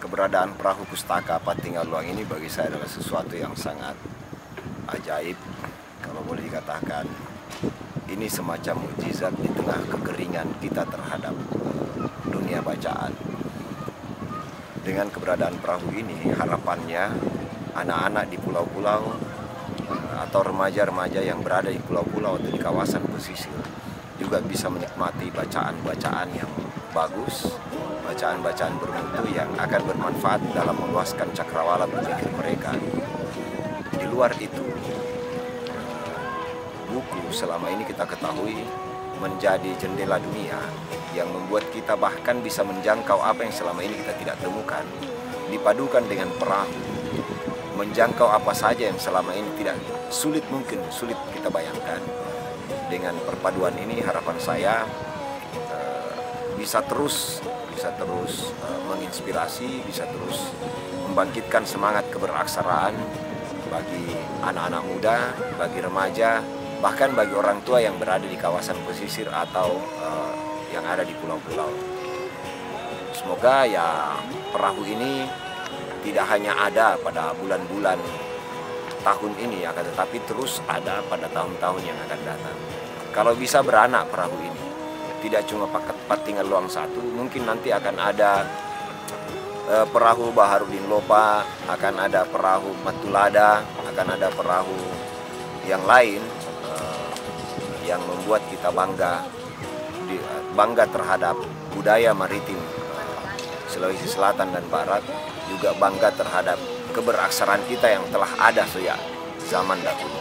keberadaan perahu pustaka Patinggaluang ini bagi saya adalah sesuatu yang sangat ajaib. Kalau boleh dikatakan ini semacam mukjizat di tengah kekeringan kita terhadap dunia bacaan. Dengan keberadaan perahu ini harapannya anak-anak di pulau-pulau eh, atau remaja-remaja yang berada di pulau-pulau atau di kawasan pesisir juga bisa menikmati bacaan-bacaan yang bagus, bacaan-bacaan bermutu yang akan bermanfaat dalam meluaskan cakrawala berpikir mereka. Di luar itu, buku selama ini kita ketahui menjadi jendela dunia yang membuat kita bahkan bisa menjangkau apa yang selama ini kita tidak temukan. Dipadukan dengan perahu, menjangkau apa saja yang selama ini tidak sulit mungkin, sulit kita bayangkan. Dengan perpaduan ini harapan saya bisa terus bisa terus uh, menginspirasi, bisa terus membangkitkan semangat keberaksaraan bagi anak-anak muda, bagi remaja, bahkan bagi orang tua yang berada di kawasan pesisir atau uh, yang ada di pulau-pulau. Semoga ya perahu ini tidak hanya ada pada bulan-bulan tahun ini akan tetapi terus ada pada tahun-tahun yang akan datang. Kalau bisa beranak perahu ini, tidak cuma paket empat tinggal luang satu mungkin nanti akan ada uh, perahu Baharudin Lopa akan ada perahu Matulada akan ada perahu yang lain uh, yang membuat kita bangga bangga terhadap budaya maritim uh, Sulawesi Selatan dan Barat juga bangga terhadap keberaksaraan kita yang telah ada sejak zaman dahulu.